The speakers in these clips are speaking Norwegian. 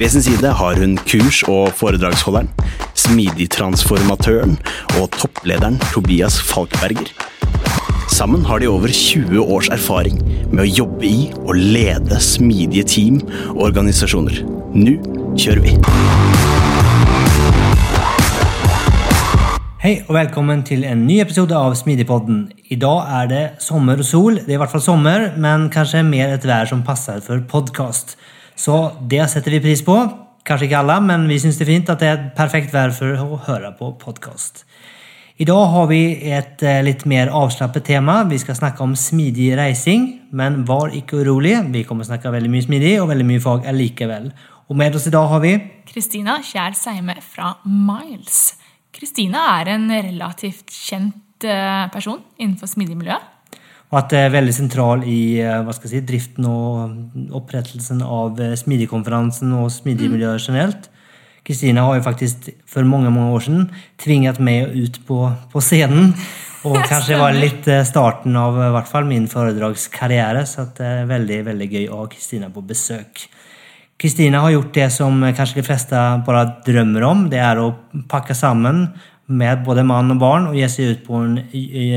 Ved sin side har hun kurs- og foredragsholderen, smidigtransformatøren og topplederen Tobias Falkberger. Sammen har de over 20 års erfaring med å jobbe i og lede smidige team og organisasjoner. Nå kjører vi! Hei og velkommen til en ny episode av Smidigpodden. I dag er det sommer og sol. Det er i hvert fall sommer, men kanskje mer et vær som passer for podkast. Så det setter vi pris på. Kanskje ikke alle, men vi syns det er fint at det er et perfekt vær for å høre på podkast. I dag har vi et eh, litt mer avslappet tema. Vi skal snakke om smidig reising. Men var ikke urolig, vi kommer snakke veldig mye smidig og veldig mye fag allikevel. Og med oss i dag har vi Kristina Kjær Seime fra Miles. Kristina er en relativt kjent eh, person innenfor smidig miljø. Og at det er veldig sentral i eh, si, driften og opprettelsen av eh, Smidigkonferansen og smidigmiljøet generelt. Kristina har jo faktisk for mange mange år siden tvinget meg ut på, på scenen. Og kanskje var litt eh, starten av hvert fall min foredragskarriere. Så det er veldig veldig gøy å ha Kristina på besøk. Kristina har gjort det som kanskje de fleste bare drømmer om. Det er å pakke sammen med både mann og barn og gi seg ut på en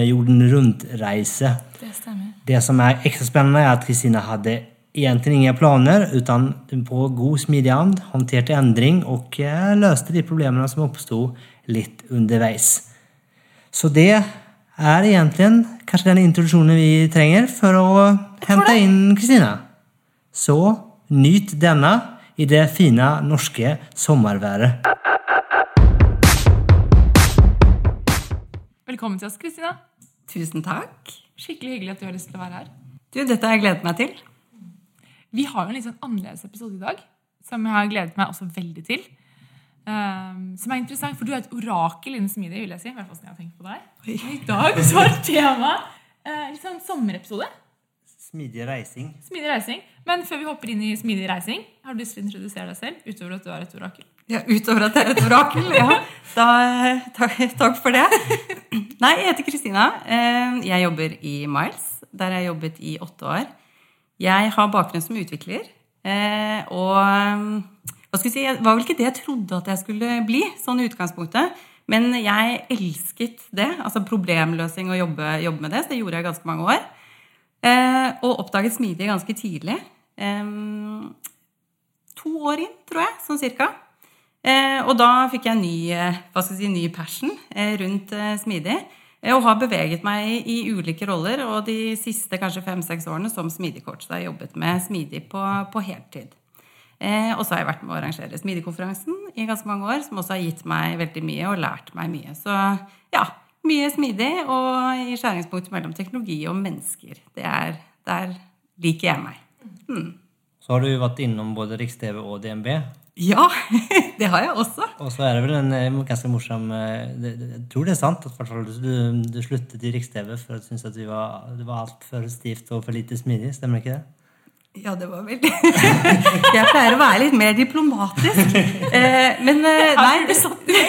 jorden rundt-reise. Det stemmer. Det som er ekstra spennende, er at Kristina hadde egentlig ingen planer, utan på god smidig hånd håndterte endring og løste de problemene som oppsto litt underveis. Så det er egentlig kanskje den introduksjonen vi trenger for å hente inn Kristina. Så nyt denne i det fine norske sommerværet. Velkommen til oss, Kristina. Tusen takk. Skikkelig hyggelig at du har lyst til å være her. Du, dette har jeg gledet meg til. Vi har jo en litt sånn annerledes episode i dag, som jeg har gledet meg også veldig til. Um, som er interessant, for du er et orakel innen smidig, vil jeg si. I hvert fall sånn jeg har tenkt på deg. I dag så er temaet uh, litt sånn sommerepisode. Smidig reising. Smidig reising. Men før vi hopper inn i smidig reising, har du lyst til å introdusere deg selv, utover at du er et orakel? Ja, utover at det er et orakel. Ja, da, takk, takk for det. Nei, jeg heter Kristina. Eh, Jeg jobber i Miles, der jeg har jobbet i åtte år. Jeg har bakgrunn som utvikler. eh, Og hva skal jeg si, det var vel ikke det jeg trodde at jeg skulle bli, sånn i utgangspunktet. Men jeg elsket det. Altså problemløsning og jobbe, jobbe med det. Så det gjorde jeg i ganske mange år. Eh, Og oppdaget smidig ganske tidlig. Eh, To år inn, tror jeg, sånn cirka. Eh, og da fikk jeg ny, eh, hva skal jeg si, ny passion eh, rundt smidig. Og har beveget meg i, ulike roller. Og de siste kanskje fem-seks årene som smidig-coach. Jeg har jobbet med smidig på, på heltid. Eh, og så har jeg vært med å arrangere Smidig-konferansen i ganske mange år, som også har gitt meg veldig mye og lært meg mye. Så ja, mye smidig og i skjæringspunktet mellom teknologi og mennesker. Det er, der liker jeg meg. Så har du vært innom både Riks-TV og DNB. Ja, det har jeg også. Og så er det vel en ganske morsom eh, Jeg tror det er sant at i hvert fall du, du sluttet i Riks-TV for at du syntes at det var, det var altfor stivt og for lite smidig. Stemmer ikke det? Ja, det var veldig Jeg pleier å være litt mer diplomatisk. Eh, men eh, nei Har du satt i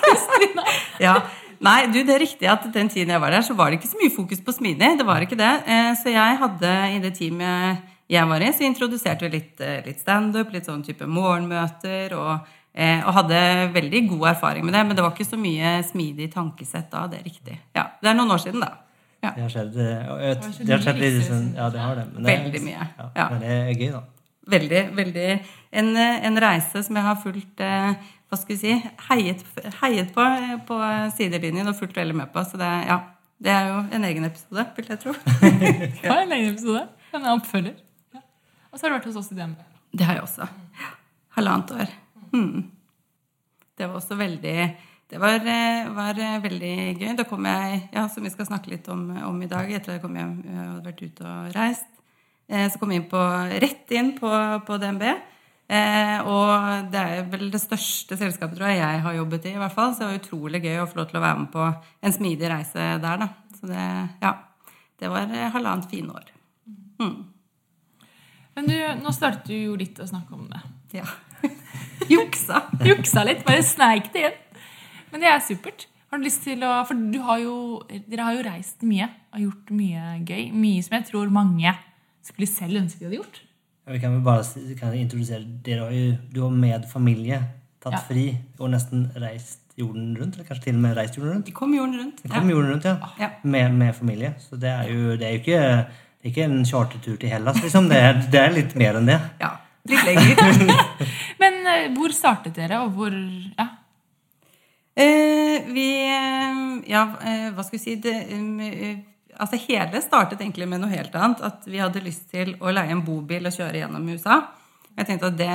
Kristina? ja. Nei, du, det er riktig at den tiden jeg var der, så var det ikke så mye fokus på smidig. Det var ikke det. Eh, så jeg hadde i det teamet jeg var i, så introduserte vi litt, eh, litt standup, litt sånn type morgenmøter, og, eh, og hadde veldig god erfaring med det. Men det var ikke så mye smidig tankesett da, det er riktig. Ja, Det er noen år siden, da. Ja. Det har skjedd, eh, jeg- skjedd det har skjedd litt sånn. Ja, det har det. Men det er- Veldig mye. Ja, Ja. Men det er gøy, da. Veldig, veldig En, eh, en reise som jeg har fulgt eh, Hva skal vi si Heiet, heiet på eh, på sidelinjen og fulgt veldig med på. Så det, ja, Det er jo en egen episode, vil jeg tro. Var en egen episode. En oppfølger. Og så har du vært hos oss i DNB. Det har jeg også. Halvannet år. Hmm. Det var også veldig Det var, eh, var eh, veldig gøy. Da kom jeg, ja, som vi skal snakke litt om, om i dag, etter at jeg kom hjem og hadde vært ute og reist, eh, så kom jeg inn på, rett inn på, på DNB. Eh, og det er vel det største selskapet tror jeg jeg har jobbet i. i hvert fall, Så det var utrolig gøy å få lov til å være med på en smidig reise der. da. Så det, ja, det var eh, halvannet fine år. Hmm. Men du, nå startet du jo litt å snakke om det. Ja. Juksa. Juksa litt, bare sneik det inn. Men det er supert. Har du lyst til å, For du har jo, dere har jo reist mye og gjort mye gøy. Mye som jeg tror mange skulle selv ønske de hadde gjort. Ja, Vi kan vel bare kan introdusere Dere har jo, du har med familie tatt Ja. fri og nesten reist jorden rundt. Eller kanskje til og med reist jorden rundt? De kom jorden rundt. De kom jorden rundt, ja. Ja. Med, med familie. Så det er jo, det er jo ikke, ikke en chartertur til Hellas, liksom. Det er, det er litt mer enn det. Ja, litt lenger. Men eh, hvor startet dere, og hvor Ja. Eh, vi eh, Ja, eh, hva skal vi si det, Altså Hele startet egentlig med noe helt annet. At vi hadde lyst til å leie en bobil og kjøre gjennom USA. Jeg tenkte at det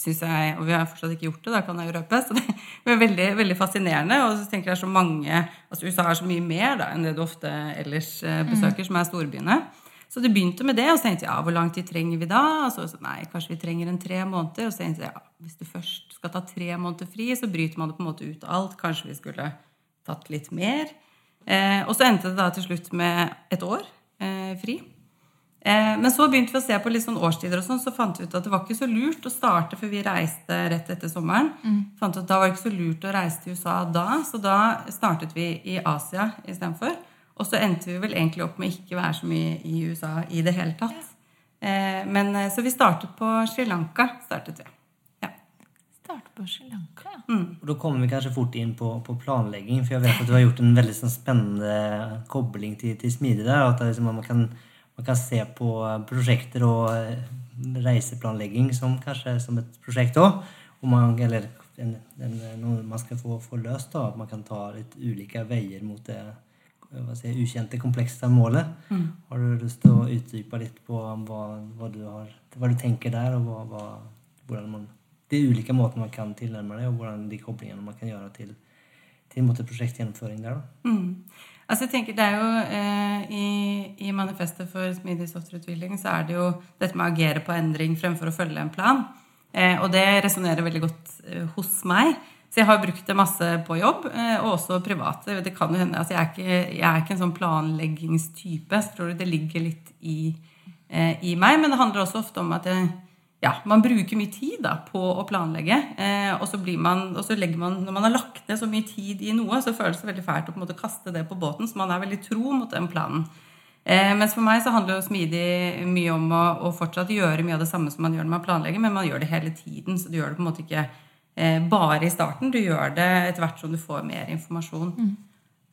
syns jeg Og vi har fortsatt ikke gjort det, da kan jeg jo røpe. Så det er veldig, veldig fascinerende. Og så tenker jeg så mange Altså USA er så mye mer da enn det du ofte ellers besøker, besøker, som er storbyene. Så det begynte med det, og så tenkte jeg ja, hvor lang tid trenger vi da? Og så, så nei, kanskje vi trenger en tre måneder. Og så tenkte jeg ja, hvis du først skal ta tre måneder fri, så bryter man det på en måte ut av alt. Kanskje vi skulle tatt litt mer. Eh, og så endte det da til slutt med et år eh, fri. Eh, men så begynte vi å se på litt sånn årstider, og sånn, så fant vi ut at det var ikke så lurt å starte før vi reiste rett etter sommeren. Fant ut at Da var det ikke så lurt å reise til USA da, så da startet vi i Asia istedenfor. Og så endte vi vel egentlig opp med ikke være så mye i USA i det hele tatt. Ja. men, eh, så vi startet på Sri Lanka. startet vi. Ja. Starte på Sri Lanka, ja. Og da kommer vi kanskje fort inn på, på planlegging, for jeg vet at du har gjort en veldig sånn spennende kobling til, til smidig der. At det, liksom, man, kan, man kan se på prosjekter og eh, reiseplanlegging som kanskje som et prosjekt òg. Eller en, en, noe man skal få, få løst. da, At man kan ta litt ulike veier mot det hva skal ukjente, komplekse målet. Har du lyst til å utdype litt på hva, hva, du, har, hva du tenker der, og hva, hva, hvordan man de ulike måtene man kan tilnærme det, og hvordan de koblingene man kan gjøre til, til en måte prosjektgjennomføring der. da. Mm. Altså jeg tenker det er jo eh, i, I manifestet for smidig softwareutvikling så er det jo dette med å agere på endring fremfor å følge en plan. Eh, og det resonnerer veldig godt eh, hos meg. Så jeg har brukt det masse på jobb, eh, og også privat. Det kan jo hende, altså jeg, er ikke, jeg er ikke en sånn planleggingstype. Så tror det ligger litt i, eh, i meg. Men det handler også ofte om at jeg, ja, man bruker mye tid da, på å planlegge. Eh, og, så blir man, og så legger man, når man har lagt ned så mye tid i noe, så føles det veldig fælt å på en måte kaste det på båten. Så man er veldig tro mot den planen. Eh, mens for meg så handler jo smidig mye om å, å fortsatt gjøre mye av det samme som man gjør når man planlegger, men man gjør det hele tiden. Så du gjør det på en måte ikke eh, bare i starten. Du gjør det etter hvert som du får mer informasjon.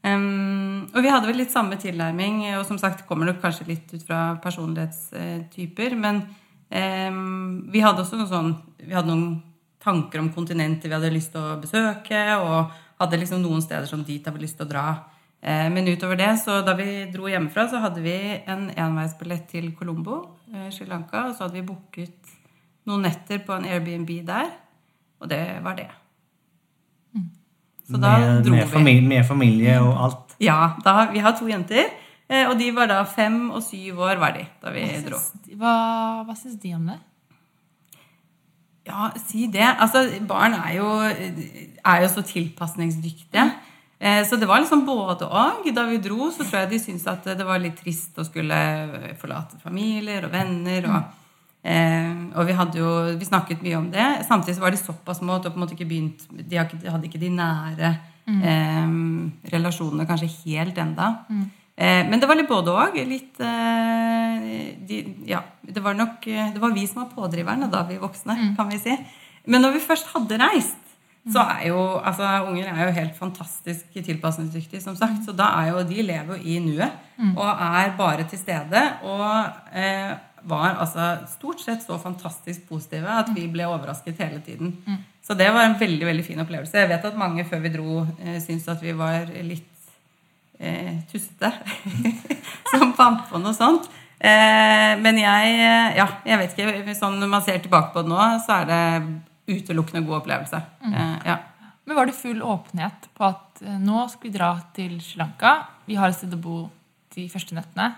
Um, og vi hadde vel litt samme tilnærming, og som sagt kommer det kanskje litt ut fra personlighetstyper. Men vi hadde også sånn Vi hadde noen tanker om kontinenter vi hadde lyst til å besøke, og hadde liksom noen steder som dit hadde vi lyst til å dra. Eh, men utover det, så da vi dro hjemmefra, så hadde vi en enveisbillett til Colombo, eh, Sri Lanka, og så hadde vi booket noen netter på en Airbnb der. Og det var det. Så da med, dro med, vi. familie, med familie og alt. Ja, da, vi har to jenter. Eh, Og de var da fem og syv år var de da vi dro. Hva, hva syns de om det? Ja, si det. Altså, barn er jo, er jo så tilpasningsdyktige. Eh, Så det var liksom både og. Da vi dro, så tror jeg de syntes at det var litt trist å skulle forlate familier og venner. Og, eh, og vi jo Vi snakket mye om det. Samtidig så var de såpass små at begynt De hadde ikke de nære eh, relasjonene kanskje helt enda. Eh, men det var litt både og. Litt eh, de, Ja. Det var nok eh, Det var vi som var pådriverne da, vi voksne, kan vi si. Men når vi først hadde reist, så er jo altså Unger er jo helt fantastisk tilpasningsdyktige, som sagt. Så da er jo De lever jo i nuet og er bare til stede. Og eh, var altså stort sett så fantastisk positive at vi ble overrasket hele tiden. Så det var en veldig veldig fin opplevelse. Jeg vet at mange før vi dro, eh, syntes at vi var litt eh, tuste som fant på noe sånt. Eh, men jeg eh, Ja, jeg vet ikke. Sånn, når man ser tilbake på det nå, så er det utelukkende god opplevelse. Eh, ja. Men var det full åpenhet på at eh, nå skal vi dra til Sri Lanka? Vi har et sted å bo de første nettene.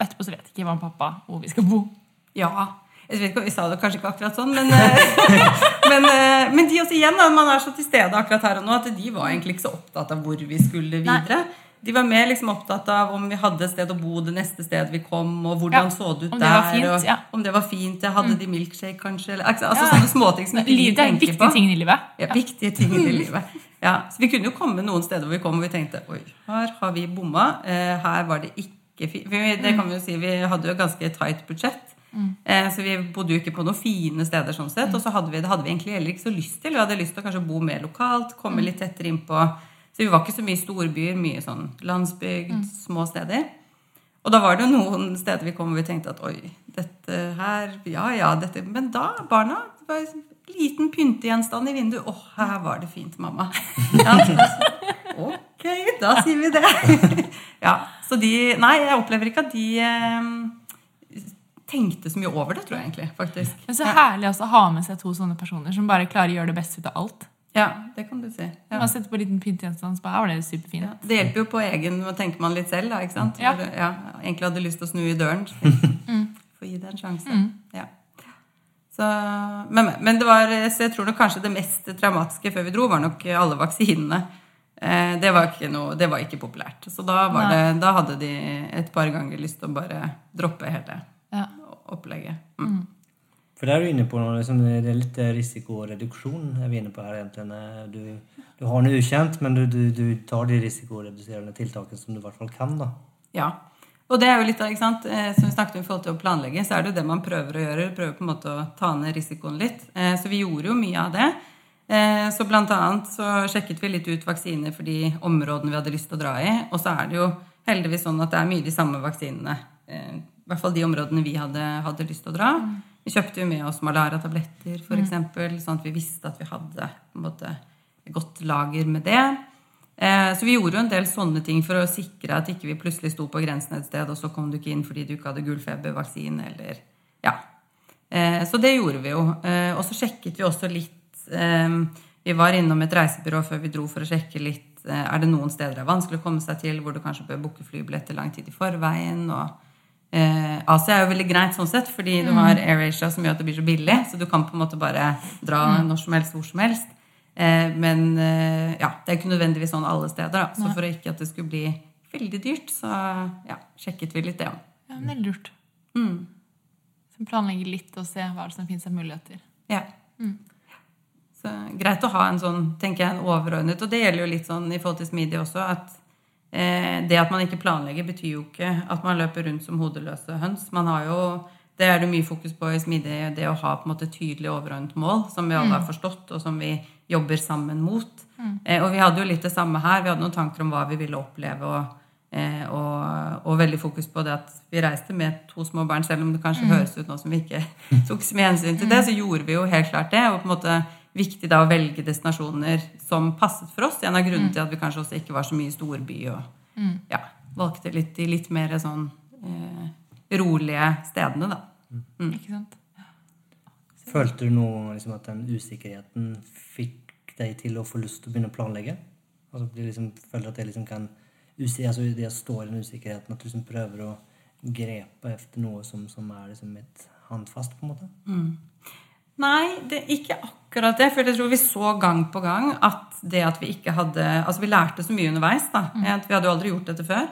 Etterpå så vet ikke mamma og pappa hvor vi skal bo. ja. Jeg vet ikke, Vi sa det kanskje ikke akkurat sånn, men, eh, men, men de også igjen, man er så til stede akkurat her og nå, at de var egentlig ikke så opptatt av hvor vi skulle videre. De var mer liksom opptatt av om vi hadde et sted å bo det neste stedet vi kom, og hvordan Ja, så det ut om der. det var fint, og ja. Om det var fint, Jeg Hadde de milkshake, kanskje? Eller, altså Ja. sånne småting som ikke vi er tenker viktige på. ting i livet. Ja, viktige ting i livet. Ja, så Vi kunne jo komme noen steder hvor vi kom og vi tenkte oi, her har vi bomma. Eh, her var det ikke fint. Det kan vi jo si, vi hadde jo et ganske tight budsjett. Eh, så vi bodde jo ikke på noen fine steder sånn sett. Og så hadde vi, det hadde vi egentlig heller ikke så lyst til. Vi hadde lyst til å kanskje bo mer lokalt, komme litt tettere innpå. Så vi var ikke så mye storbyer, mye sånn landsbygd, små steder. Og da var det jo noen steder vi kom hvor vi tenkte at oi, dette her Ja ja, dette Men da, barna det var en liten pyntegjenstand i vinduet. Å, her var det fint, mamma. Ja, så, ok, da sier vi det. Ja, så de Nei, jeg opplever ikke at de eh, tenkte så mye over det, tror jeg egentlig. faktisk. Men så herlig også å ha med seg to sånne personer som bare klarer å gjøre det beste ut av alt. Ja, det kan du si. Ja. Man setter på en liten pyntegjenstand, så bare, her var det superfint. Ja, det hjelper jo på egen Nå tenker man litt selv, da. ikke sant? Ja. For, ja, egentlig hadde lyst til å snu i døren. Mm. Få gi det en sjanse. Ja. Så, men, men det var, så jeg tror nok kanskje det mest traumatiske før vi dro, var nok alle vaksinene. Eh, det, var noe, det var ikke populært. Så da, var det, da hadde de et par ganger lyst til å bare droppe hele opplegget. Mm. For der er du inne på noe, liksom, det er litt risikoreduksjon er vi inne på her egentlig. Du, du har noe ukjent, men du, du, du tar de risikoreduserende tiltakene som du i hvert fall kan. da. Ja. Og det er jo litt av, ikke sant, eh, som vi snakket om i forhold til å planlegge, så er det jo det man prøver å gjøre. Prøver på en måte å ta ned risikoen litt. Eh, Så vi gjorde jo mye av det. Eh, Så blant annet så sjekket vi litt ut vaksiner for de områdene vi hadde lyst til å dra i. Og så er det jo heldigvis sånn at det er mye de samme vaksinene. eh, I hvert fall de områdene vi hadde, hadde lyst til å dra. Vi kjøpte jo med oss malariatabletter, f.eks., sånn at vi visste at vi hadde måte, godt lager med det. Eh, Så vi gjorde jo en del sånne ting for å sikre at ikke vi plutselig sto på grensen et sted, og så kom du ikke inn fordi du ikke hadde gullfebervaksine, eller Ja. Eh, Så det gjorde vi jo. Eh, Og så sjekket vi også litt Vi var innom et reisebyrå før vi dro for å sjekke litt Er det noen steder det er vanskelig å komme seg til, hvor du kanskje bør booke flybilletter lang tid i forveien? og Eh, Asia er jo veldig greit sånn sett, fordi du har AirAsia som gjør at det blir så billig. Så du kan på en måte bare dra når som helst, hvor som helst. Eh, men eh, ja, det er ikke nødvendigvis sånn alle steder. Da. Så for ikke at det skulle bli veldig dyrt, så ja, sjekket vi litt det om. Ja, men det er lurt. Mm. Så planlegge litt og se hva det som finnes av muligheter. Ja. Så greit å ha en sånn, tenker jeg, en overordnet. Og det gjelder jo litt sånn i forhold til smidig også, at det at man ikke planlegger, betyr jo ikke at man løper rundt som hodeløse høns. Man har jo det er det mye fokus på i smidig, det å ha på en måte tydelig overordnet mål, som vi alle har forstått, og som vi jobber sammen mot. Eh, og vi hadde jo litt det samme her. Vi hadde noen tanker om hva vi ville oppleve, og, eh, og, og veldig fokus på det at vi reiste med to små barn, selv om det kanskje høres ut nå som vi ikke tok så mye hensyn til det, så gjorde vi jo helt klart det. Og på en måte viktig da å velge destinasjoner som passet for oss. En av grunnene til at vi kanskje også ikke var så mye i storby, og ja, valgte litt de litt mer sånn eh, rolige stedene, da. Ikke sant? Følte du nå liksom, at den usikkerheten fikk deg til å få lyst til å begynne å planlegge? Altså, du liksom, føler at det liksom kan altså, Det å stå i den usikkerheten, at du liksom prøver å grepe etter noe som, som er liksom et handfast, på en måte? Nei, det ikke akkurat det. For jeg tror vi så gang på gang at det at vi ikke hadde Altså, vi lærte så mye underveis, da. At Vi hadde jo aldri gjort dette før.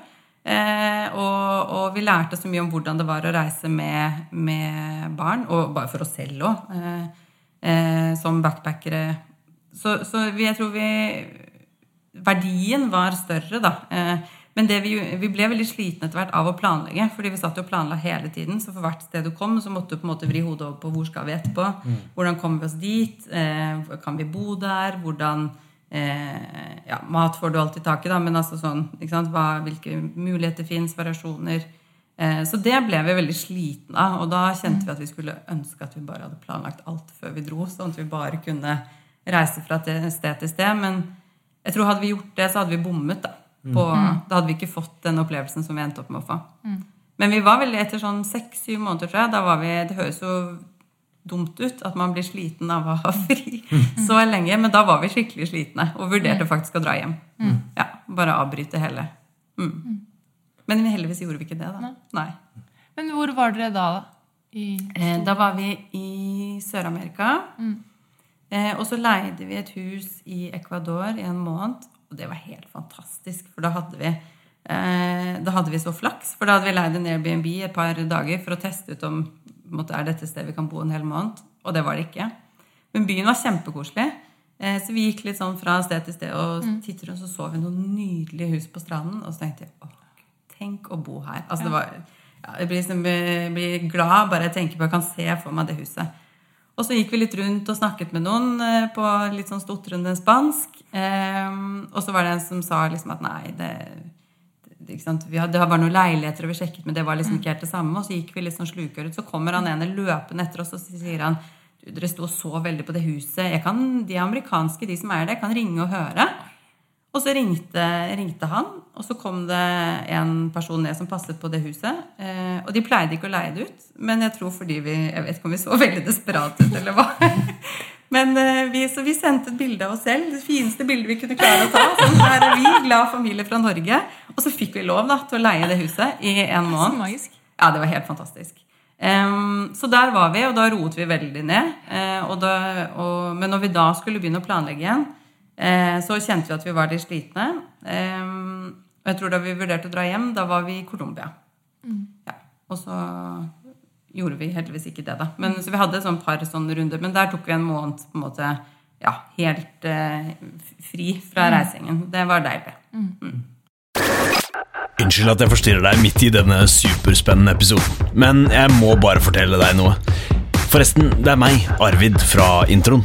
Eh, og, og vi lærte så mye om hvordan det var å reise med, med barn, og bare for oss selv òg, eh, eh, som backpackere. Så, så vi, jeg tror vi Verdien var større, da. Men det vi, vi ble veldig slitne etter hvert av å planlegge. fordi vi satt jo og planla hele tiden. Så for hvert sted du kom, så måtte du på en måte vri hodet over på hvor skal vi etterpå. Hvordan kommer vi oss dit? Eh, kan vi bo der? Hvordan eh, Ja, mat får du alltid tak i, da, men altså sånn ikke sant? Hva, Hvilke muligheter fins? Variasjoner? Eh, så det ble vi veldig slitne av. Og da kjente vi at vi skulle ønske at vi bare hadde planlagt alt før vi dro. Sånn at vi bare kunne reise fra sted til sted. Men jeg tror hadde vi gjort det, så hadde vi bommet, da. På, Da hadde vi ikke fått den opplevelsen som vi endte opp med å få. Men vi var veldig etter sånn seks-syv måneder, tror jeg. Da var vi, Det høres jo dumt ut at man blir sliten av å ha fri så lenge, men da var vi skikkelig slitne og vurderte faktisk å dra hjem. Ja, Bare avbryte hele. Mm. Men heldigvis gjorde vi ikke det, da. Nei. Men hvor var dere da? da? Eh, Da var vi i Sør-Amerika. Eh, og så leide vi et hus i Ecuador i en måned. Og det var helt fantastisk, for da hadde vi eh, da hadde vi så flaks. For da hadde vi leid en Airbnb et par dager for å teste ut om måtte, er dette stedet vi kan bo en hel måned. Og det var det ikke. Men byen var kjempekoselig. Eh, så vi gikk litt sånn fra sted til sted og tittet rundt, så så vi noen nydelige hus på stranden. Og så tenkte jeg åh, tenk å bo her. Altså det var, ja, jeg blir, liksom, jeg blir glad bare jeg tenker på jeg kan se for meg det huset. Og så gikk vi litt rundt og snakket med noen eh, på litt sånn stotrende spansk. Eh, og så var det en som sa liksom at nei, det, det, hadde, det var noen leiligheter og vi sjekket, men det var liksom ikke helt det samme. Og så gikk vi litt sånn slukøret. Så kommer han ene løpende etter oss og så sier han du, dere sto så veldig på det huset. Jeg kan, de amerikanske, de som er der, kan ringe og høre. Og så ringte, ringte han, og så kom det en person ned som passet på det huset. Eh, og de pleide ikke å leie det ut, men jeg tror fordi vi Jeg vet ikke om vi så veldig desperate ut, eller hva. Men eh, vi, så vi sendte et bilde av oss selv, det fineste bildet vi kunne klare å ta. Sånn, her er vi, glad familie fra Norge. Og så fikk vi lov da, til å leie det huset i en måned. så måned. magisk. Ja, det var helt fantastisk. Um, så der var vi, og da roet vi veldig ned. Uh, og da, og, men når vi da skulle begynne å planlegge igjen, eh, så kjente vi at vi var litt slitne. Em, og jeg tror da vi vurderte å dra hjem, da var vi i Colombia. Ja, og så gjorde vi heldigvis ikke det, da. Men, så vi hadde et sånn par sånne runder, men der tok vi en måned på en måte ja, helt eh, fri fra reisingen. Det var deilig. Unnskyld at jeg forstyrrer deg midt i denne superspennende episoden, men jeg må bare fortelle deg noe. Forresten, det er meg, Arvid, fra introen.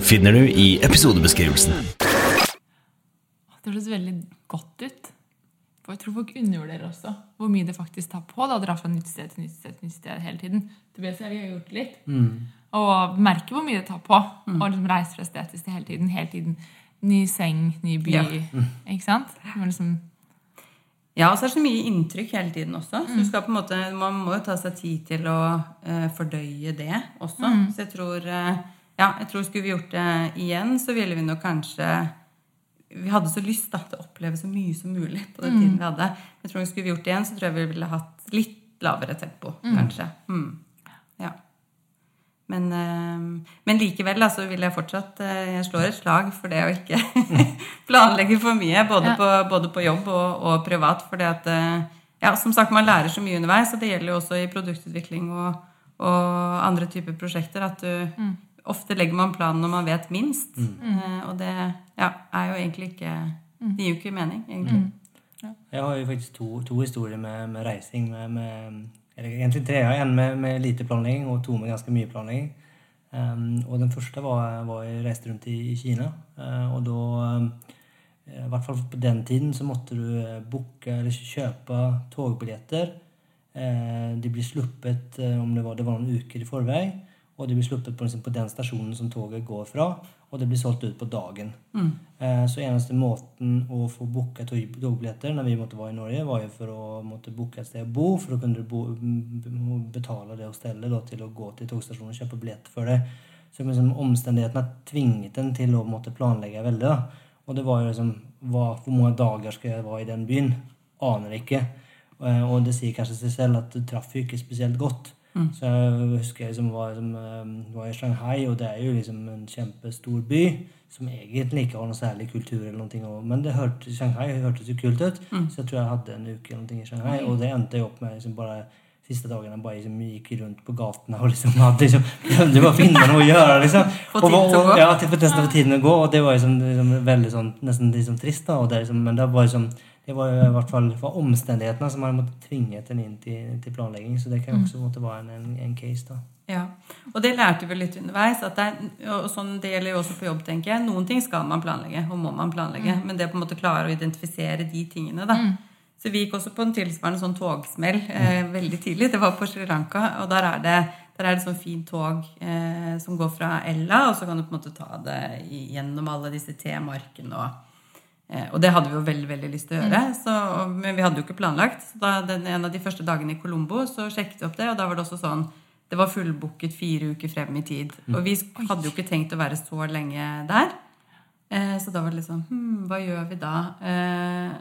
finner du i episodebeskrivelsen. Det høres veldig godt ut. For jeg tror folk undervurderer også hvor mye det faktisk tar på da, å dra fra nytt sted til nytt sted til nytt sted hele tiden. Tobias og jeg har gjort litt. litt. Og merker hvor mye det tar på å liksom reise fra sted til sted hele tiden. Hele tiden Ny seng, ny by. Ja. Ikke sant? Men liksom, Ja, og så er det så mye inntrykk hele tiden også. Så du skal på en måte, man må jo ta seg tid til å uh, fordøye det også. Så jeg tror, eh, ja, jeg tror skulle vi gjort det igjen, så ville vi nok kanskje Vi hadde så lyst da, til å oppleve så mye som mulig på den tiden vi hadde. Jeg tror Skulle vi gjort det igjen, så tror jeg vi ville hatt litt lavere tempo, kanskje. Mm. Ja. Men, eh, men likevel så vil jeg fortsatt eh, Jeg slår et slag for det å ikke planlegge for mye. Både, Ja. på, både på jobb og, og privat. at eh, ja, som sagt, man lærer så mye underveis, og det gjelder jo også i produktutvikling og, og andre typer prosjekter. At du ofte legger man planen når man vet minst. Eh, og det ja, er jo egentlig ikke Det gir jo ikke mening, egentlig. Jeg har jo faktisk to, to historier med, med reising. Med, med, eller egentlig tre. En med, med lite planlegging og to med ganske mye planlegging. Um, og den første var, var jeg reiste rundt i, i Kina. Uh, og da um, I hvert fall på den tiden så måtte du uh, booke eller kjøpe togbilletter. Uh, de blir sluppet uh, om det var, det var noen uker i forvei. Og det blir sluppet på, liksom, på den stasjonen som toget går fra. Og det blir solgt ut på dagen. Eh, Så eneste måten å få booka tog- togbilletter når vi måtte være i Norge, var jo for å måtte booke et sted å bo, for å kunne bo, betale det hostellet da, til å gå til togstasjonen og kjøpe billett for det. Så liksom, omstendighetene tvinget en til å måtte planlegge veldig. Da. Og det var jo liksom hva, Hvor mange dager skal jeg være i den byen? Aner ikke. Eh, Og det sier kanskje seg selv at det traff jo ikke spesielt godt. Så jeg husker jeg liksom var, liksom, eh, var i Shanghai, og det er jo liksom en kjempestor by som egentlig ikke har noe særlig kultur. eller noe, og- men det hørte, Shanghai hørtes jo kult ut, så jeg tror jeg hadde en uke eller noe i Shanghai. Og det endte jeg opp med liksom bare siste dagene bare liksom gikk rundt på gatene og liksom hadde liksom, prøvde bare å finne noe å gjøre. liksom. Få tiden til å gå. ja, til for nesten få tiden å gå, og det var liksom, liksom veldig sånn, nesten liksom trist. da, det, liksom, Men det var liksom, det var i hvert fall var omstendighetene som hadde måttet tvinget den inn til, til planlegging. Så det kan jo også måtte være en, en, en case. da. Ja, og det lærte vi litt underveis. At det, er, og sånn, det gjelder jo også på jobb, tenker jeg. Noen ting skal man planlegge, og må man planlegge. Men det på en måte klare å identifisere de tingene, da. Så vi gikk også på en tilsvarende sånn togsmell eh, veldig tidlig. Det var på Sri Lanka, og der er det, der er det sånn fint tog eh, som går fra Ella, og så kan du på en måte ta det gjennom alle disse T-markene og og det hadde vi jo veldig veldig lyst til å gjøre, så, men vi hadde jo ikke planlagt. Så da, den, en av de første dagene i Colombo så sjekket vi opp det, og da var det også sånn Det var fullbooket fire uker frem i tid. Og vi hadde jo ikke tenkt å være så lenge der. Eh, så da var det liksom hm, Hva gjør vi da? Eh,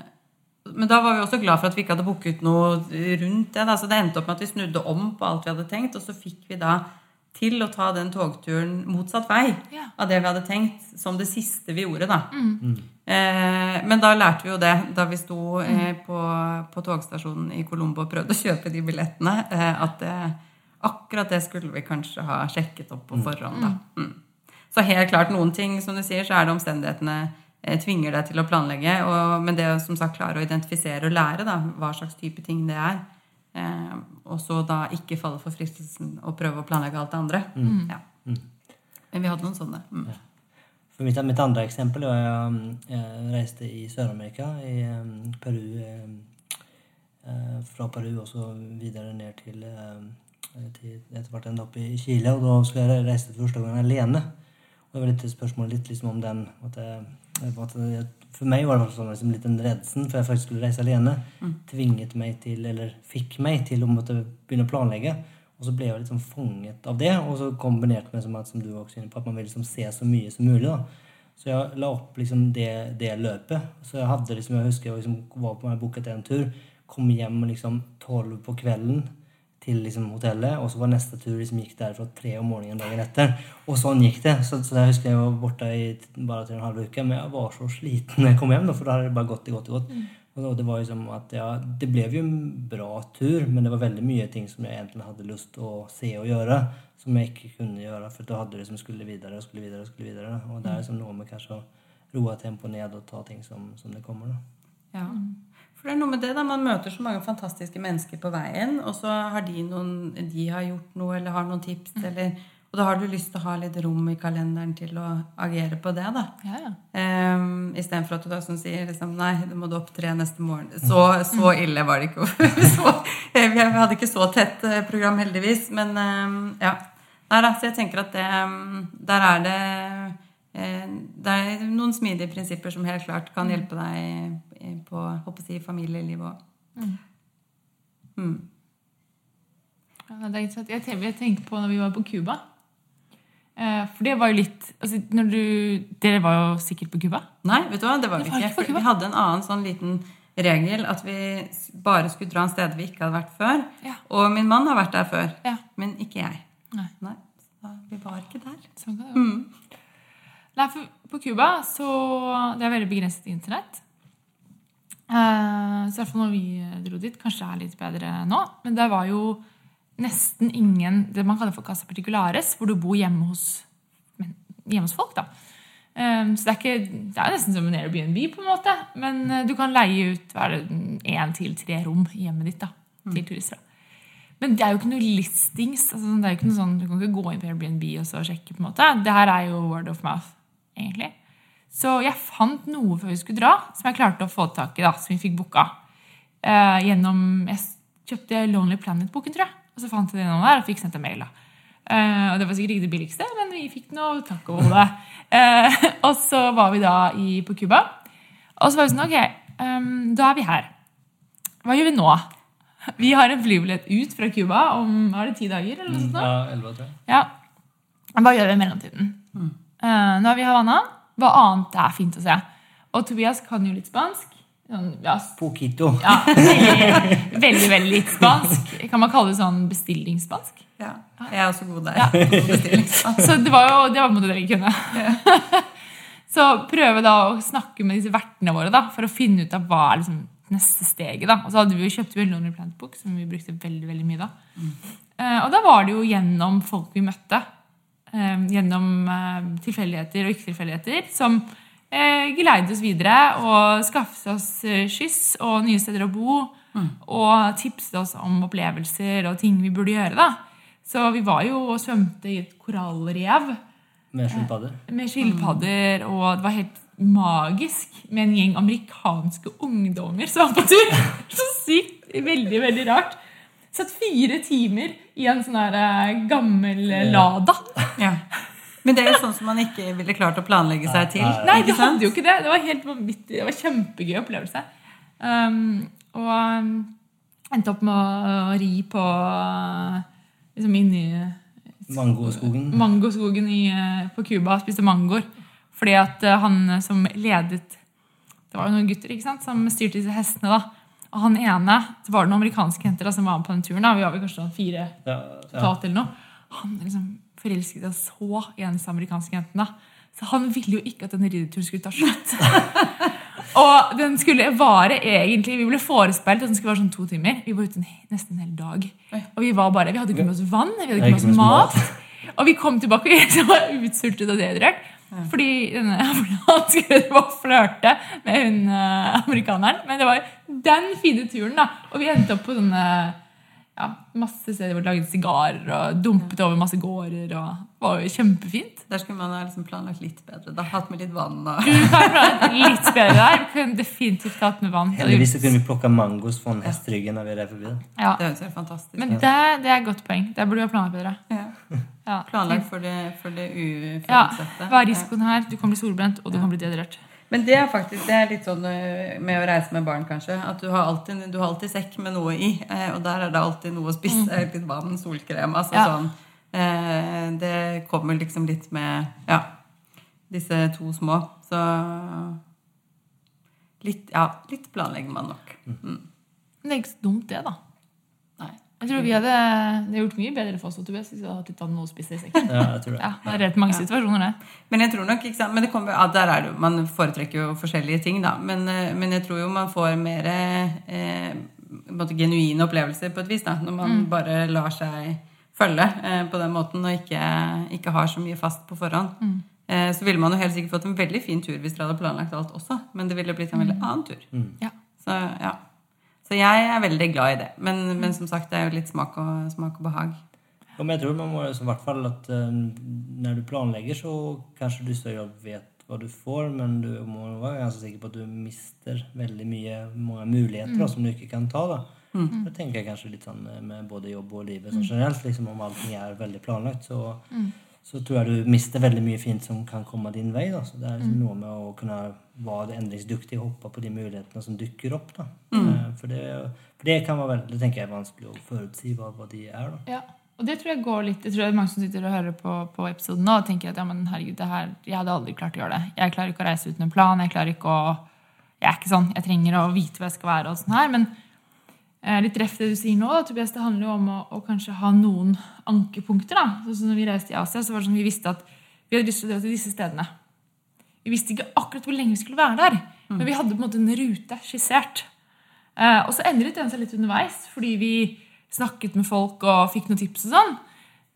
men da var vi også glad for at vi ikke hadde booket noe rundt det. Da. Så det endte opp med at vi snudde om på alt vi hadde tenkt, og så fikk vi da til å ta den togturen motsatt vei Ja. av det vi hadde tenkt, som det siste vi gjorde, da. Eh, men da lærte vi jo det da vi sto eh, på, på togstasjonen i Colombo og prøvde å kjøpe de billettene, eh, at det, akkurat det skulle vi kanskje ha sjekket opp på forhånd, da. Mm. Så helt klart, noen ting, som du sier, så er det omstendighetene eh, tvinger deg til å planlegge. Og, men det å som sagt klare å identifisere og lære da, hva slags type ting det er. Eh, og så da ikke falle for fristelsen og prøve å planlegge alt det andre. Ja. Men vi hadde noen sånne. Mm. For mitt, mitt andre eksempel var jeg, jeg reiste i Sør-Amerika, i um, Peru. eh, eh, fra Peru og så videre ned til, eh, til etter hvert enda opp i Chile. Og da skulle jeg reise første gang alene. Og det var litt spørsmål litt liksom om den at jeg, at jeg, For meg var det sånn, liksom, litt en redsel, for jeg faktisk skulle reise alene. Tvinget meg til, eller fikk meg til å måtte begynne å planlegge. Og så ble jeg liksom fanget av det, og så kombinert med som, at, som du var også inne på, at man vil liksom se så mye som mulig. da. Så jeg la opp liksom det, det løpet. Så jeg hadde liksom, jeg husker jeg liksom var på meg booket en tur, kom hjem liksom tolv på kvelden til liksom hotellet, og så var neste tur liksom gikk derfra tre om morgenen dagen etter. Og sånn gikk det. Så, så jeg husker jeg var borte i bare bare til en halv uke, men jeg var så sliten når jeg kom hjem, da, for da hadde det bare gått og gått og gått. Og det var liksom at ja, det ble jo en bra tur, men det var veldig mye ting som jeg egentlig hadde lyst til å se og gjøre, som jeg ikke kunne gjøre, for da hadde det som skulle videre og skulle videre og skulle videre. Og det er liksom noe med kanskje å roe tempoet ned og ta ting som, som det kommer. da. Ja. For det er noe med det da, Man møter så mange fantastiske mennesker på veien, og så har de noen de har gjort noe eller har noen tips. Eller, og da har du lyst til å ha litt rom i kalenderen til å agere på det. da. Ja, ja. Um, Istedenfor at du da som sier liksom, nei, du må du opptre neste morgen. Så, så ille var det ikke. så, eh, vi hadde ikke så tett eh, program, heldigvis. Men um, ja. Der, altså, jeg tenker at det, um, der er det eh, det er noen smidige prinsipper som helt klart kan hjelpe deg på håper jeg familieliv òg. Mm. Ja, er interessant. Jeg tenkte, på når vi var på Cuba. Eh, for det var jo litt altså, du, Dere var jo sikkert på Cuba? Nei, vet du hva, det var vi ikke. ikke. Vi hadde en annen sånn liten regel at vi bare skulle dra en sted vi ikke hadde vært før. Ja. Og min mann har vært der før, Ja. men ikke jeg. Nei. Nei, vi var ikke der. Sånn kan det gå. Nei, for på Cuba så Det er veldig begrenset internett. Eh, så i hvert fall når vi dro dit, kanskje det er litt bedre nå, men det var jo nesten ingen det man kaller for casa particulares, hvor du bor hjemme hos, men, hjemme hos folk. da. Um, så det er, ikke, det er nesten som en Airbnb, på en måte, men uh, du kan leie ut hva én til tre rom i hjemmet ditt da, til turister. da. Men det er jo ikke noe listings. Altså, det er jo ikke noe sånn, Du kan ikke gå inn på Airbnb og så sjekke. på en måte. Det her er jo word of mouth, egentlig. Så jeg fant noe før vi skulle dra, som jeg klarte å få tak i. da, Som vi fikk booka. Uh, gjennom, Jeg kjøpte Lonely Planet-boken, tror jeg. Og så fant jeg den der og fikk sendt en mail. da. Eh, og Det var sikkert ikke det billigste, men vi fikk noe takk over det. Eh, og så var vi da i, på Cuba. Og så var vi sånn Ok, um, da er vi her. Hva gjør vi nå? Vi har en flybillett ut fra Cuba om var det ti dager. eller noe sånt. Da? Ja, 11 tror jeg. Ja. Hva gjør vi i mellomtiden? Eh, nå er vi i Havanna. Hva annet er fint å se? Og Tobias kan jo litt spansk. Sånn, ja, Poquito. ja, veldig, veldig, veldig litt spansk. Kan man kalle det sånn bestillingsspansk? Ja, jeg er også god der. Ja. Så det var jo det var på en måte det vi kunne. Så prøve da å snakke med disse vertene våre da, for å finne ut av hva er liksom neste steget. da. Og så hadde vi jo kjøpt Lonely Plant Book, som vi brukte veldig veldig mye da. Eh, og da var det jo gjennom folk vi møtte, Uh, gjennom uh, tilfeldigheter og ikke-tilfeldigheter, som eh, geleide oss videre og skaffet oss skyss og nye steder å bo. Og tipset oss om opplevelser og ting vi burde gjøre. da. Så vi var jo og svømte i et korallrev Med skilpadder. med skilpadder, og det var helt magisk med en gjeng amerikanske ungdommer som var på tur. Så sykt, veldig, veldig rart. Satt fire timer i en sånn her eh, gammel eh, Lada. Ja. Men det er jo sånn som man ikke ville klart å planlegge seg til. Nei, ikke det hadde jo ikke det. Det var helt vanvittig. Det var kjempegøy opplevelse. Um, og um, endte opp med å ri på liksom inni Mangoskogen. mangoskogen i, uh, på Cuba spiste mangoer. Fordi at uh, han som ledet Det var jo noen gutter ikke sant, som styrte disse hestene. da. Og han ene, det var noen amerikanske jenter da, som var med på den turen. da, Vi var vel kanskje sånn fire Ja, ja. totalt eller noe. Han liksom forelsket seg så i en av disse amerikanske jentene. Så han ville jo ikke at den rideturen skulle ta slutt. og den skulle vare egentlig Vi ble forespeilet at den skulle være sånn to timer. Vi var ute en, nesten en hel dag. Og vi var bare, vi hadde ikke med oss vann, vi hadde ikke med oss mat. Og vi kom tilbake og var utsultet og dehydrert. Fordi denne skulle bare flørte med hun eh, amerikaneren. Men det var den fine turen, da. Og vi endte opp på sånne ja, masse steder hvor de lagde sigarer og dumpet over masse gårder. og Det var jo kjempefint. Der skulle man ha liksom planlagt litt bedre. Da Hatt med litt vann og Du litt bedre der. Kunne definitivt hatt med vann. Heldigvis kunne vi plukka mangos fra hesteryggen när vi red forbi. Ja. Det høres helt fantastisk Men det, det er et godt poeng. Det burde vi ha planlagt bedre. Ja. Ja. Planlagt for det, for det Ja. Hva er risikoen her? Du kan bli solbrent, og du kan bli dehydrert. Men det er faktisk det er litt sånn øh, med å reise med barn, kanskje. At du har alltid, du har alltid sekk med noe i. eh, Og der er det alltid noe å spise. Litt vann, solkrem. Altså Mm. Ja. sånn. eh, Det kommer liksom litt med ja, disse to små. Så litt, ja, litt planlegger man nok. Mm. Men det er ikke så dumt, det, da. Jeg tror vi hadde, det hadde gjort mye bedre for oss hvis vi hadde hatt litt vann noe å spise i sekken. Ja, jeg tror det. Ja, det er rett mange situasjoner, det. Men jeg tror nok, ikke sant? Men det kommer, ja, der er det man foretrekker jo forskjellige ting, da. Men, eh, men jeg tror jo man får mer eh, genuine opplevelser på et vis, da. Når man bare lar seg følge eh, på den måten og ikke, ikke har så mye fast på forhånd. Eh, så ville man jo helt sikkert fått en veldig fin tur hvis dere hadde planlagt alt også. Men det ville blitt en veldig annen tur. Ja. Så ja. Så jeg er veldig glad i det. Men, men som sagt, det er jo litt smak og, smak og behag. Ja, men jeg tror man må, i hvert fall at når när du planlegger, så kanskje du større og vet hva du får men du må være ganske sikker på at du mister veldig mye, mange muligheter da, som du ikke kan ta. Då. Det tenker jeg kanskje litt sånn eh, med både jobb og livet sånn generelt. Liksom, om allting er veldig planlagt så, så tror jeg du mister veldig mye fint som kan komme din vei. Da. Så det er liksom noe med å kunne være endringsdyktig og hoppe på de mulighetene som dukker opp. Da. Mm. For, det, for, det kan være det tenker jeg er vanskelig å forutsi hva, hva de er. Da. Ja, og det tror jeg går litt Jeg tror det er mange som sitter og hører på, på episoden nå og tenker at ja, men herregud, det her, jeg hadde aldri klart å gjøre det. Jeg klarer ikke å reise uten en plan. Jeg klarer ikke å Jeg er ikke sånn. Jeg trenger å vite hvor jeg skal være. og sånn her, Men eh, litt ref det du sier nå, Tobias, det handler jo om å, å kanskje ha noen ankepunkter. da. Sånn som når vi reiste i Asia, så var det sånn vi visste at vi hadde lyst til å dra til disse stedene. Vi visste ikke akkurat hvor lenge vi skulle være der, men vi hadde på en måte en rute skissert. Eh, og så endret den seg litt underveis, fordi vi snakket med folk og fikk noen tips og sånn.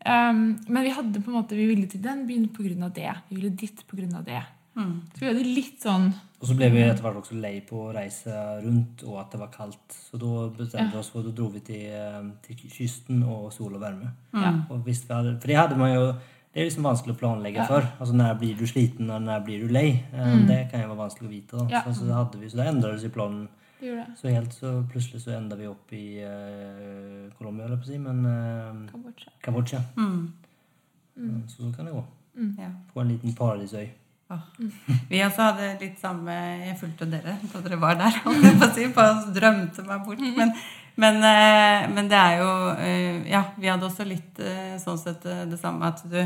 Um, men vi hadde på en måte, vi ville til den byen pga. det. Vi ville dit pga. det. Så vi hadde litt sånn Og så ble vi etter hvert også lei på å reise rundt, og at det var kaldt. Så da bestemte vi oss for då dro vi til, til, kysten og sol og varme. Mm. Og hvis vi hadde, for det hadde man jo det er liksom vanskelig å planlegge ja. for. Altså Når blir du sliten og når blir du lei? Mm. Det kan jo være vanskelig å vite. Då. Ja. Så, så, hadde vi, så da endra planen. Det gjorde det. Så helt så plutselig så enda vi opp i uh, Colombia, eller precis, men uh, Kambodsja. Mm. Mm, Så så kan det gå. Ja. På en liten paradisøy. Åh. Vi også hadde litt samme Jeg fulgte dere da dere var der. si, drømte meg bort. Men, men, eh, men det er jo eh, Ja, vi hadde også litt eh, sånn sett det samme at du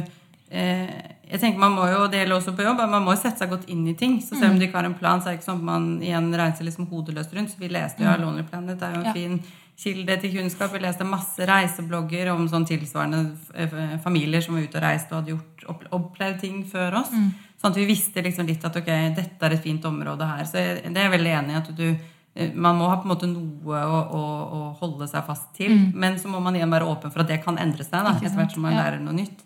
jeg tenker man må jo, Det gjelder også på jobb. Man må jo sette seg godt inn i ting. Så selv om du ikke har en plan, så er det ikke sånn at man igjen reiser liksom hodeløst rundt. Så vi leste jo av Lonely Planet. Det er jo en Ja. fin kilde til kunnskap. Vi leste masse reiseblogger om sånn tilsvarende familier som var ute og reiste og hadde gjort, opplevd ting før oss. Sånn at vi visste liksom litt at ok, dette er et fint område her. Så jeg, det er jeg veldig enig i at du eh, man må ha på en måte noe å, å, å holde seg fast til. Men så må man igjen være åpen for at det kan endre seg da, etter hvert som man Ja. lærer noe nytt.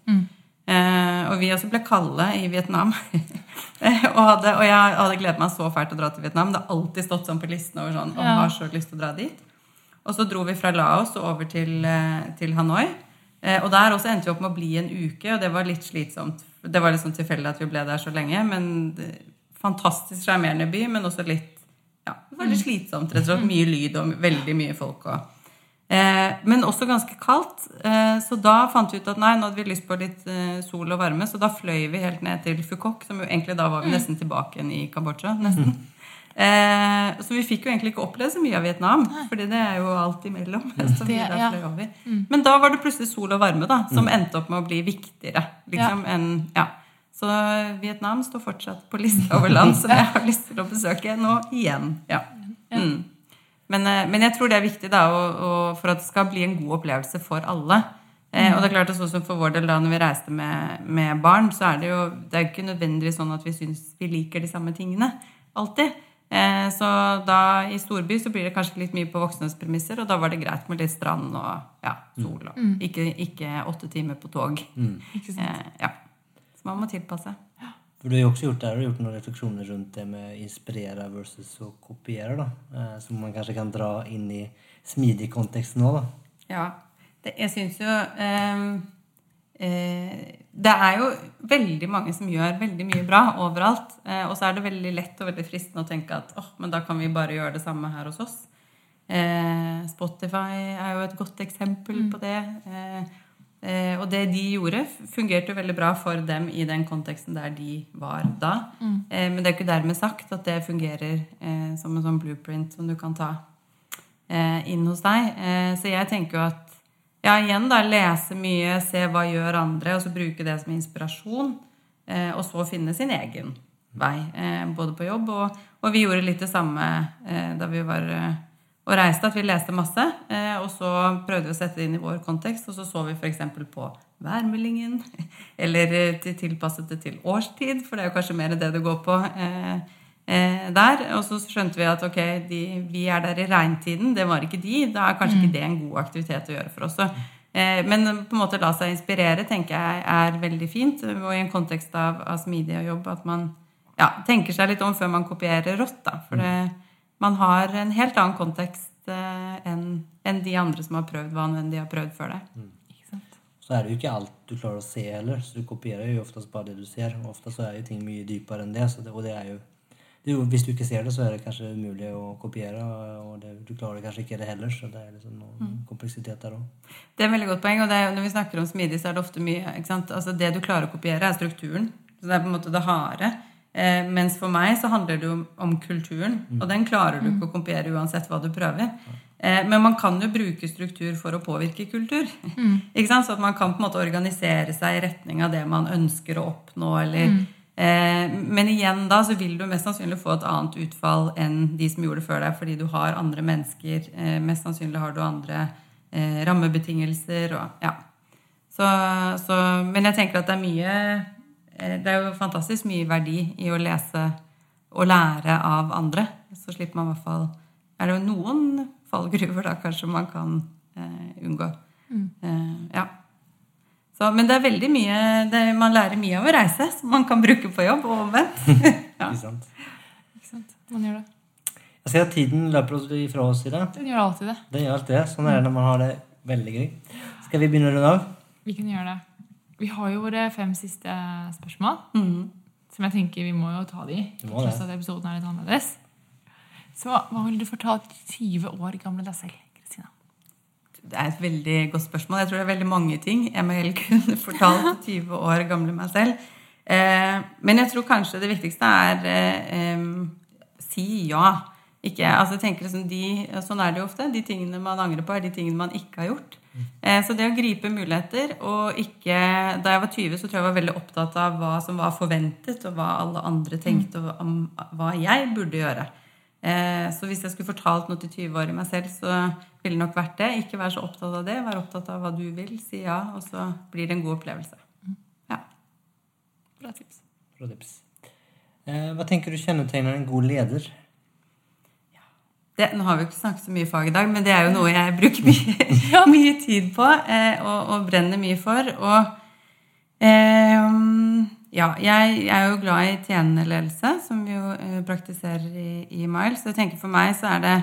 Eh, og vi også ble kalde i Vietnam. Eh, og, hadde, og jeg hadde gledet meg så fælt å dra til Vietnam. Det har alltid stått sånn på listen over sånn, og Ja. har så lyst til å dra dit. Og så dro vi fra Laos og over til, eh, til Hanoi. Eh, og der også endte vi opp med å bli en uke, og det var litt slitsomt. Det var litt sånn tilfeldig at vi ble der så lenge, men fantastisk sjarmerende by, men også litt ja, det var litt slitsomt, rett og slett. Mye lyd og veldig mye folk. Og, eh, men også ganske kaldt. Eh, så da fant vi ut at nei, nå hadde vi lyst på litt eh, sol og varme, så da fløy vi helt ned til Fukok, som jo egentlig da var vi nesten tilbake igjen i Kambodsja. nesten. Eh, så vi fikk jo egentlig ikke oppleve så mye av Vietnam, fordi det er jo alt imellom. Så vi Det- ja. over. Men da var det plutselig sol og varme, da, som endte opp med å bli viktigere. liksom, enn, ja. Så Vietnam står fortsatt på lista over land som jeg har lyst til å besøke nå igjen. Ja. Mm. Men, eh, men jeg tror det er viktig da, og, og for at det skal bli en god opplevelse for alle. Eh, og det er klart at sånn som For vår del da når vi reiste med, med barn, så er det jo det er ikke nødvendigvis sånn at vi syns vi liker de samme tingene. Alltid. Eh, så da i storby så blir det kanskje litt mye på voksnes premisser, og da var det greit med litt strand og ja, sol. Og, ikke, ikke åtte timer på tog. Mm. Eh, ja. Så man må tilpasse. For du har jo også gjort, där, har du gjort noen refleksjoner rundt det med inspirere versus å kopiere, da. Eh, som man kanskje kan dra inn i smidig kontekst nå, da. Ja. Det, jeg syns jo ehm, eh, Det er jo veldig mange som gjør veldig mye bra overalt. Eh, og så er det veldig lett og veldig fristende å tenke at åh, men da kan vi bare gjøre det samme her hos oss. Eh, Spotify er jo et godt eksempel på det. Eh, eh, og det de gjorde, fungerte jo veldig bra for dem i den konteksten der de var da. Eh, men det er ikke dermed sagt at det fungerer eh, som en sånn blueprint som du kan ta eh, inn hos deg. Eh, så jeg tenker jo at ja, igjen da, lese mye, se hva gjør andre, og så bruke det som inspirasjon. Eh, og så finne sin egen vei, eh, både på jobb og, og vi gjorde litt det samme eh, da vi var eh, og reiste, at vi leste masse. Eh, og så prøvde vi å sette det inn i vår kontekst, og så så vi f.eks. på værmeldingen. Eller eh, til, tilpasset det til årstid, for det er jo kanskje mer det det går på. Eh, der, Og så skjønte vi at ok, de, vi er der i regntiden, det var ikke de. Da er kanskje ikke det en god aktivitet å gjøre for oss. Så, eh, men på en måte la seg inspirere tenker jeg er veldig fint. Og i en kontekst av, av smidig og jobb at man ja, tenker seg litt om før man kopierer rått. da, For det, man har en helt annen kontekst eh, enn en de andre som har prøvd hva enn de har prøvd før det. Mm. Så er det jo ikke alt du klarer å se heller. Så du kopierer jo oftest bare det du ser. Og ofte så er jo ting mye dypere enn det. Så det og det er ju... Det, hvis du ikke ser det så er det kanskje umulig å kopiere. Og det, du klarer kanskje ikke det heller. Så det er liksom noen mm. kompleksitet der òg. Det er et veldig godt poeng. og det er, Når vi snakker om smidig, så er det ofte mye ikke sant? Altså Det du klarer å kopiere, er strukturen. Så Det er på en måte det harde. Eh, mens for meg så handler det jo om kulturen. Og den klarer du ikke å kopiere uansett hva du prøver. Eh, men man kan jo bruke struktur for å påvirke kultur. ikke sant? Så at man kan på en måte organisere seg i retning av det man ønsker å oppnå. eller... Eh, men igjen da så vil du mest sannsynlig få et annet utfall enn de som gjorde det før deg, fordi du har andre mennesker. Eh, mest sannsynlig har du andre eh, rammebetingelser og ja. Så, så, men jeg tenker at det er mye Det er jo fantastisk mye verdi i å lese og lære av andre. Så slipper man i hvert fall Er det jo noen fallgruver da kanskje man kan eh, unngå. Eh, ja. Så, men det er veldig mye det, Man lærer mye av å reise, som man kan bruke på jobb, og omvendt. ja. Ikke sant? Ikke sant? Man gjør det. Jeg ser at tiden løper oss ifra oss idag. Den gjør alltid det. Den gjør alltid det. Sånn er det når man har det veldig gøy. Skal vi begynne å runde av? Vi kan gjøre det. Vi har jo våre fem siste spørsmål. Mm. Som jeg tenker vi må jo ta de. Tross at episoden er litt annerledes. Så hva vil du fortalt 20 år gamle deg selv? Det er et veldig godt spørsmål. Jeg tror det er veldig mange ting jeg må heller kunne fortalt 20 år gamle meg selv. Eh, men jeg tror kanskje det viktigste er eh, si ja. Ikke, altså tenker liksom de, Sånn er det jo ofte. De tingene man angrer på, er de tingene man ikke har gjort. Eh, så det å gripe muligheter og ikke Da jeg var 20, så tror jeg jeg var veldig opptatt av hva som var forventet, og hva alle andre tenkte og hva jeg burde gjøre. Eh, Så hvis jeg skulle fortalt noe til 20-årige meg selv, så ville det nok vært det. Ikke være så opptatt av det. Være opptatt av hva du vil. Si ja, og så blir det en god opplevelse. Ja. Bra tips. Bra tips. Hva tenker du kjennetegner en god leder? Det, nå har vi jo ikke snakket så mye fag i dag, men det er jo noe jeg bruker mye, mye tid på eh, og, og brenner mye for. Og eh, Ja, jeg, er jo glad i tjenende ledelse, som vi jo eh, praktiserer i, i Miles. Så jeg tenker For meg så er det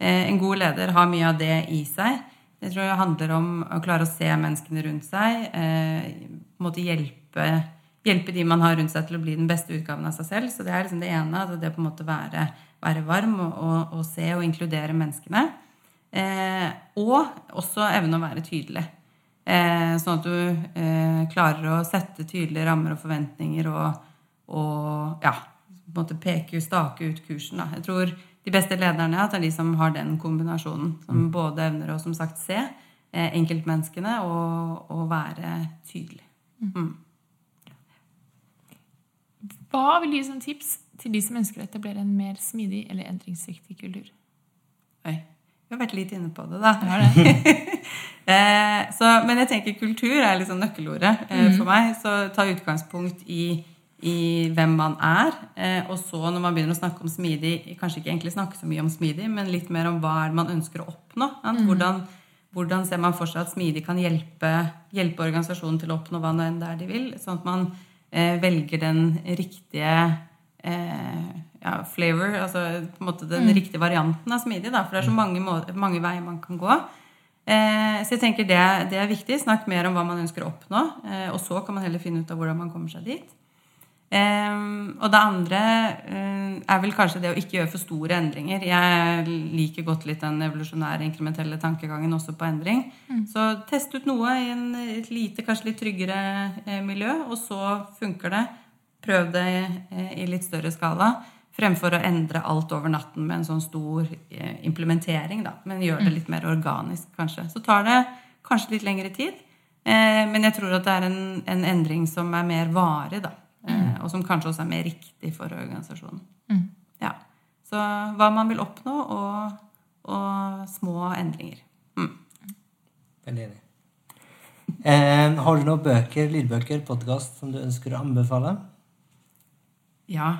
eh, en god leder har mye av det i seg. Jeg tror det handler om å klare å se menneskene rundt seg. Eh, på en måte hjelpe, hjelpe de man har rundt seg, til å bli den beste utgaven av seg selv. Så det er liksom det ene. Altså det på en måte være, være varm og, og, og, se og inkludere menneskene. Eh, og også evne å være tydelig. Eh, sånn at du eh, klarer å sette tydelige rammer og forventninger og, og ja, på en måte peke, stake ut kursen. Da. Jeg tror de beste lederne at det er de som har den kombinasjonen. Som mm. både evner å som sagt se eh, enkeltmenneskene og, og, være tydelig. Mm. mm. Hva vil du gi som tips til de som ønsker å etablere en mer smidig eller endringsdyktig kultur? Oi. Vi har vært litt inne på det, da. Ja, Det. eh, så, men jeg tenker kultur er liksom nøkkelordet eh, mm. for meg. Så ta utgangspunkt i, i hvem man er. Eh, og så når man begynner å snakke om smidig, kanskje ikke egentlig snakke så mye om smidig, men litt mer om hva man ønsker å oppnå. Mm. Hvordan, hvordan, ser man for seg at smidig kan hjelpe, hjelpe organisasjonen til å oppnå hva nå enn det er de vil? Sånn at man eh, velger den riktige eh, ja, flavor, altså på en måte den mm. riktige varianten av smidig. Da, for det er så mange, mange veier man kan gå. Eh, så jeg tenker det, det, er viktig. Snakk mer om hva man ønsker å oppnå. Eh, og så kan man heller finne ut av hvordan man kommer seg dit. Eh, og det andre eh, er vel kanskje det å ikke gjøre for store endringer. Jeg liker godt litt den evolusjonære, inkrementelle tankegangen også på endring. Mm. Så test ut noe i en, et lite, kanskje litt tryggere miljø, og så funker det. Prøv det i litt større skala. Fremfor å endre alt over natten med en sånn stor eh, implementering. Da. Men gjør det mm. litt mer organisk, kanskje. Så tar det kanskje litt lengre tid. Eh, men jeg tror at det er en, en endring som er mer varig, da. Eh, mm. og som kanskje også er mer riktig for organisasjonen. Mm. Ja. Så hva man vil oppnå, og, og små endringer. Mm. Veldig enig. Eh, har du noen bøker, lydbøker, podkast som du ønsker å anbefale? Ja.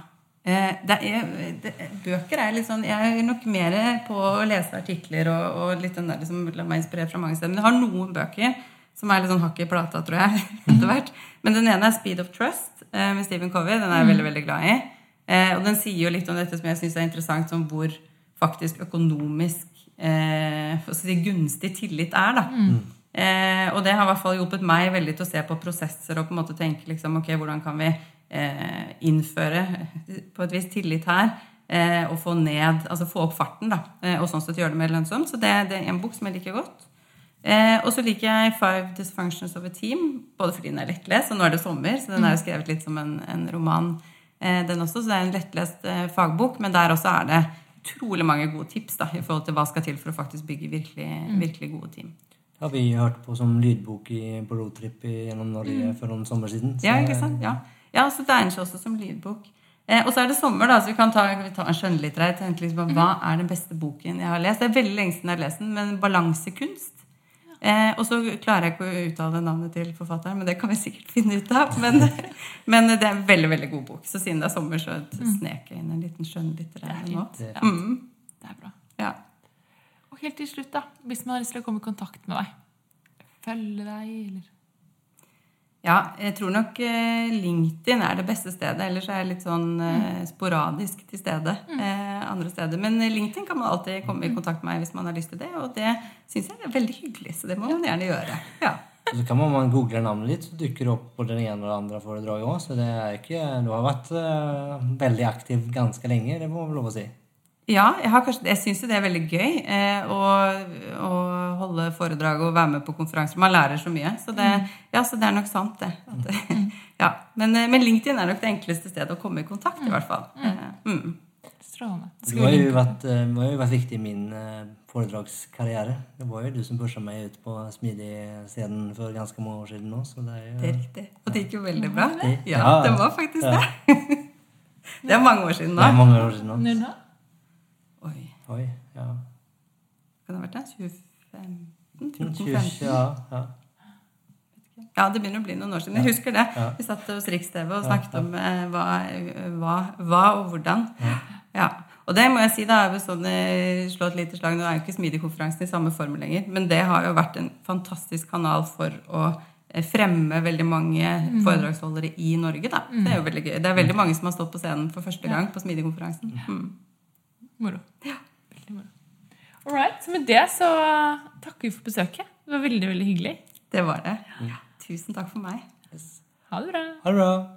Eh, det er, det, bøker er litt sånn Jeg er nok mer på å lese artikler og, og litt den der liksom, la meg inspirere fra mange steder. Men jeg har noen bøker som er litt sånn hakk i plata, tror jeg. etter hvert. Men den ene er 'Speed of Trust' eh, med Stephen Covey. Den er jeg veldig veldig glad i. Eh, og den sier jo litt om dette som jeg syns er interessant, som hvor faktisk økonomisk eh, si, gunstig tillit er. da. Mm. Eh, og det har i hvert fall hjulpet meg veldig til å se på prosesser og på en måte tenke liksom, ok, hvordan kan vi eh, innføre på et vis tillit her. Eh, og få ned, altså få opp farten, da, eh, og sånn sett gjøre det mer lønnsomt. Så det, det er en bok som jeg liker godt. Eh, og så liker jeg Five Dysfunctions of a Team, både fordi den er lettlest, og nå er det sommer, så den er jo mm. skrevet litt som en, en roman, eh, den også. Så det er en lettlest eh, fagbok, men der også er det utrolig mange gode tips da, i forhold til hva skal til for å faktisk bygge virkelig, mm. virkelig gode team. Det har vi hørt på som lydbok i, på roadtrip gjennom Norge mm. for noen sommer siden. Så, ja, ikke sant? Ja. Ja, så det egner seg også som lydbok. Eh, og så er det sommer, da, så vi kan ta, vi ta en skjønnlitterær. Liksom, hva mhm. er den beste boken jeg har lest? Det er veldig lenge siden jeg har lest den, men 'Balansekunst'. Eh, og så klarer jeg ikke å uttale navnet til forfatteren, men det kan vi sikkert finne ut av. Men, men det er en veldig veldig god bok. Så siden det er sommer, så mm. snek jeg inn en liten skjønnlitterær nå. Ja. Mm. Det er bra. Ja. Og helt til slutt, da, hvis man har lyst til å komme i kontakt med deg, følge deg, eller ja, jeg tror nok eh, LinkedIn er det beste stedet. Ellers er jeg litt sånn eh, mm. sporadisk til stede mm. eh, andre steder. Men LinkedIn kan man alltid komme i mm. kontakt med meg hvis man har lyst til det. Og det syns jeg er veldig hyggelig, så det må man gjerne gjøre. Ja. Så kan man, man google navnet ditt, så dukker det opp både den ene og den andre foredraget òg. Så det er ikke Du har vært uh, veldig aktiv ganske lenge, det må man lov å si. Ja, jeg, kanskje, jeg syns jo det er veldig gøy eh, å, å, holde foredrag og være med på konferanser. Man lærer så mye. Så det, mm. ja, så det er nok sant, det. At, mm. ja. men, eh, men, LinkedIn er nok det enkleste stedet å komme i kontakt, i hvert fall. Mm. Eh, mm. Strålende. Det har jo vært, eh, det har jo vært viktig i min foredragskarriere. Det var jo du som pusha meg ut på smidig-scenen for ganske mange år siden nå. Så det, er jo, det er riktig. Og det gikk jo veldig bra. Ja, det var faktisk det. det er mange år siden nå. Det er mange år siden nå. Når da? Oi, ja. Kan det ha vært det? 2015? 14-15? Ja, ja. Ja, det begynner å bli noen år siden. Jeg husker det. Ja. Vi satt hos Riks-TV og snakket om eh, hva, hva, hva, og hvordan. Ja. Og det må jeg si, da er vi sånn, eh, slå et lite slag. Nå er jo ikke Smidig-konferansen i samme form lenger, men det har jo vært en fantastisk kanal for å eh, fremme veldig mange foredragsholdere i Norge. Da. Det er jo veldig gøy. Det er veldig mange som har stått på scenen for første gang på Smidig-konferansen. Mm. Moro. Moro. All right. Så med det så takker vi for besøket. Det var veldig, veldig hyggelig. Det var det. Tusen takk for meg. Ha det bra. Ha det bra.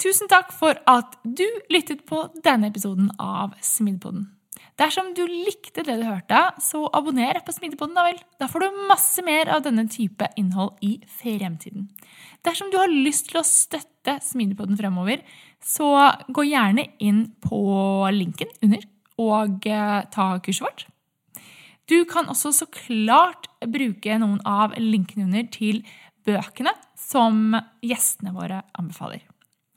Tusen takk for at du lyttet på denne episoden av Smidepoden. Dersom du likte det du hørte, så abonner på Smidepoden, da vel. Da får du masse mer av denne type innhold i fremtiden. Dersom du har lyst til å støtte Smidepoden fremover, så gå gjerne inn på linken under og eh, ta kurset vårt. Du kan også så klart bruke noen av linkene under til bøkene som gjestene våre anbefaler.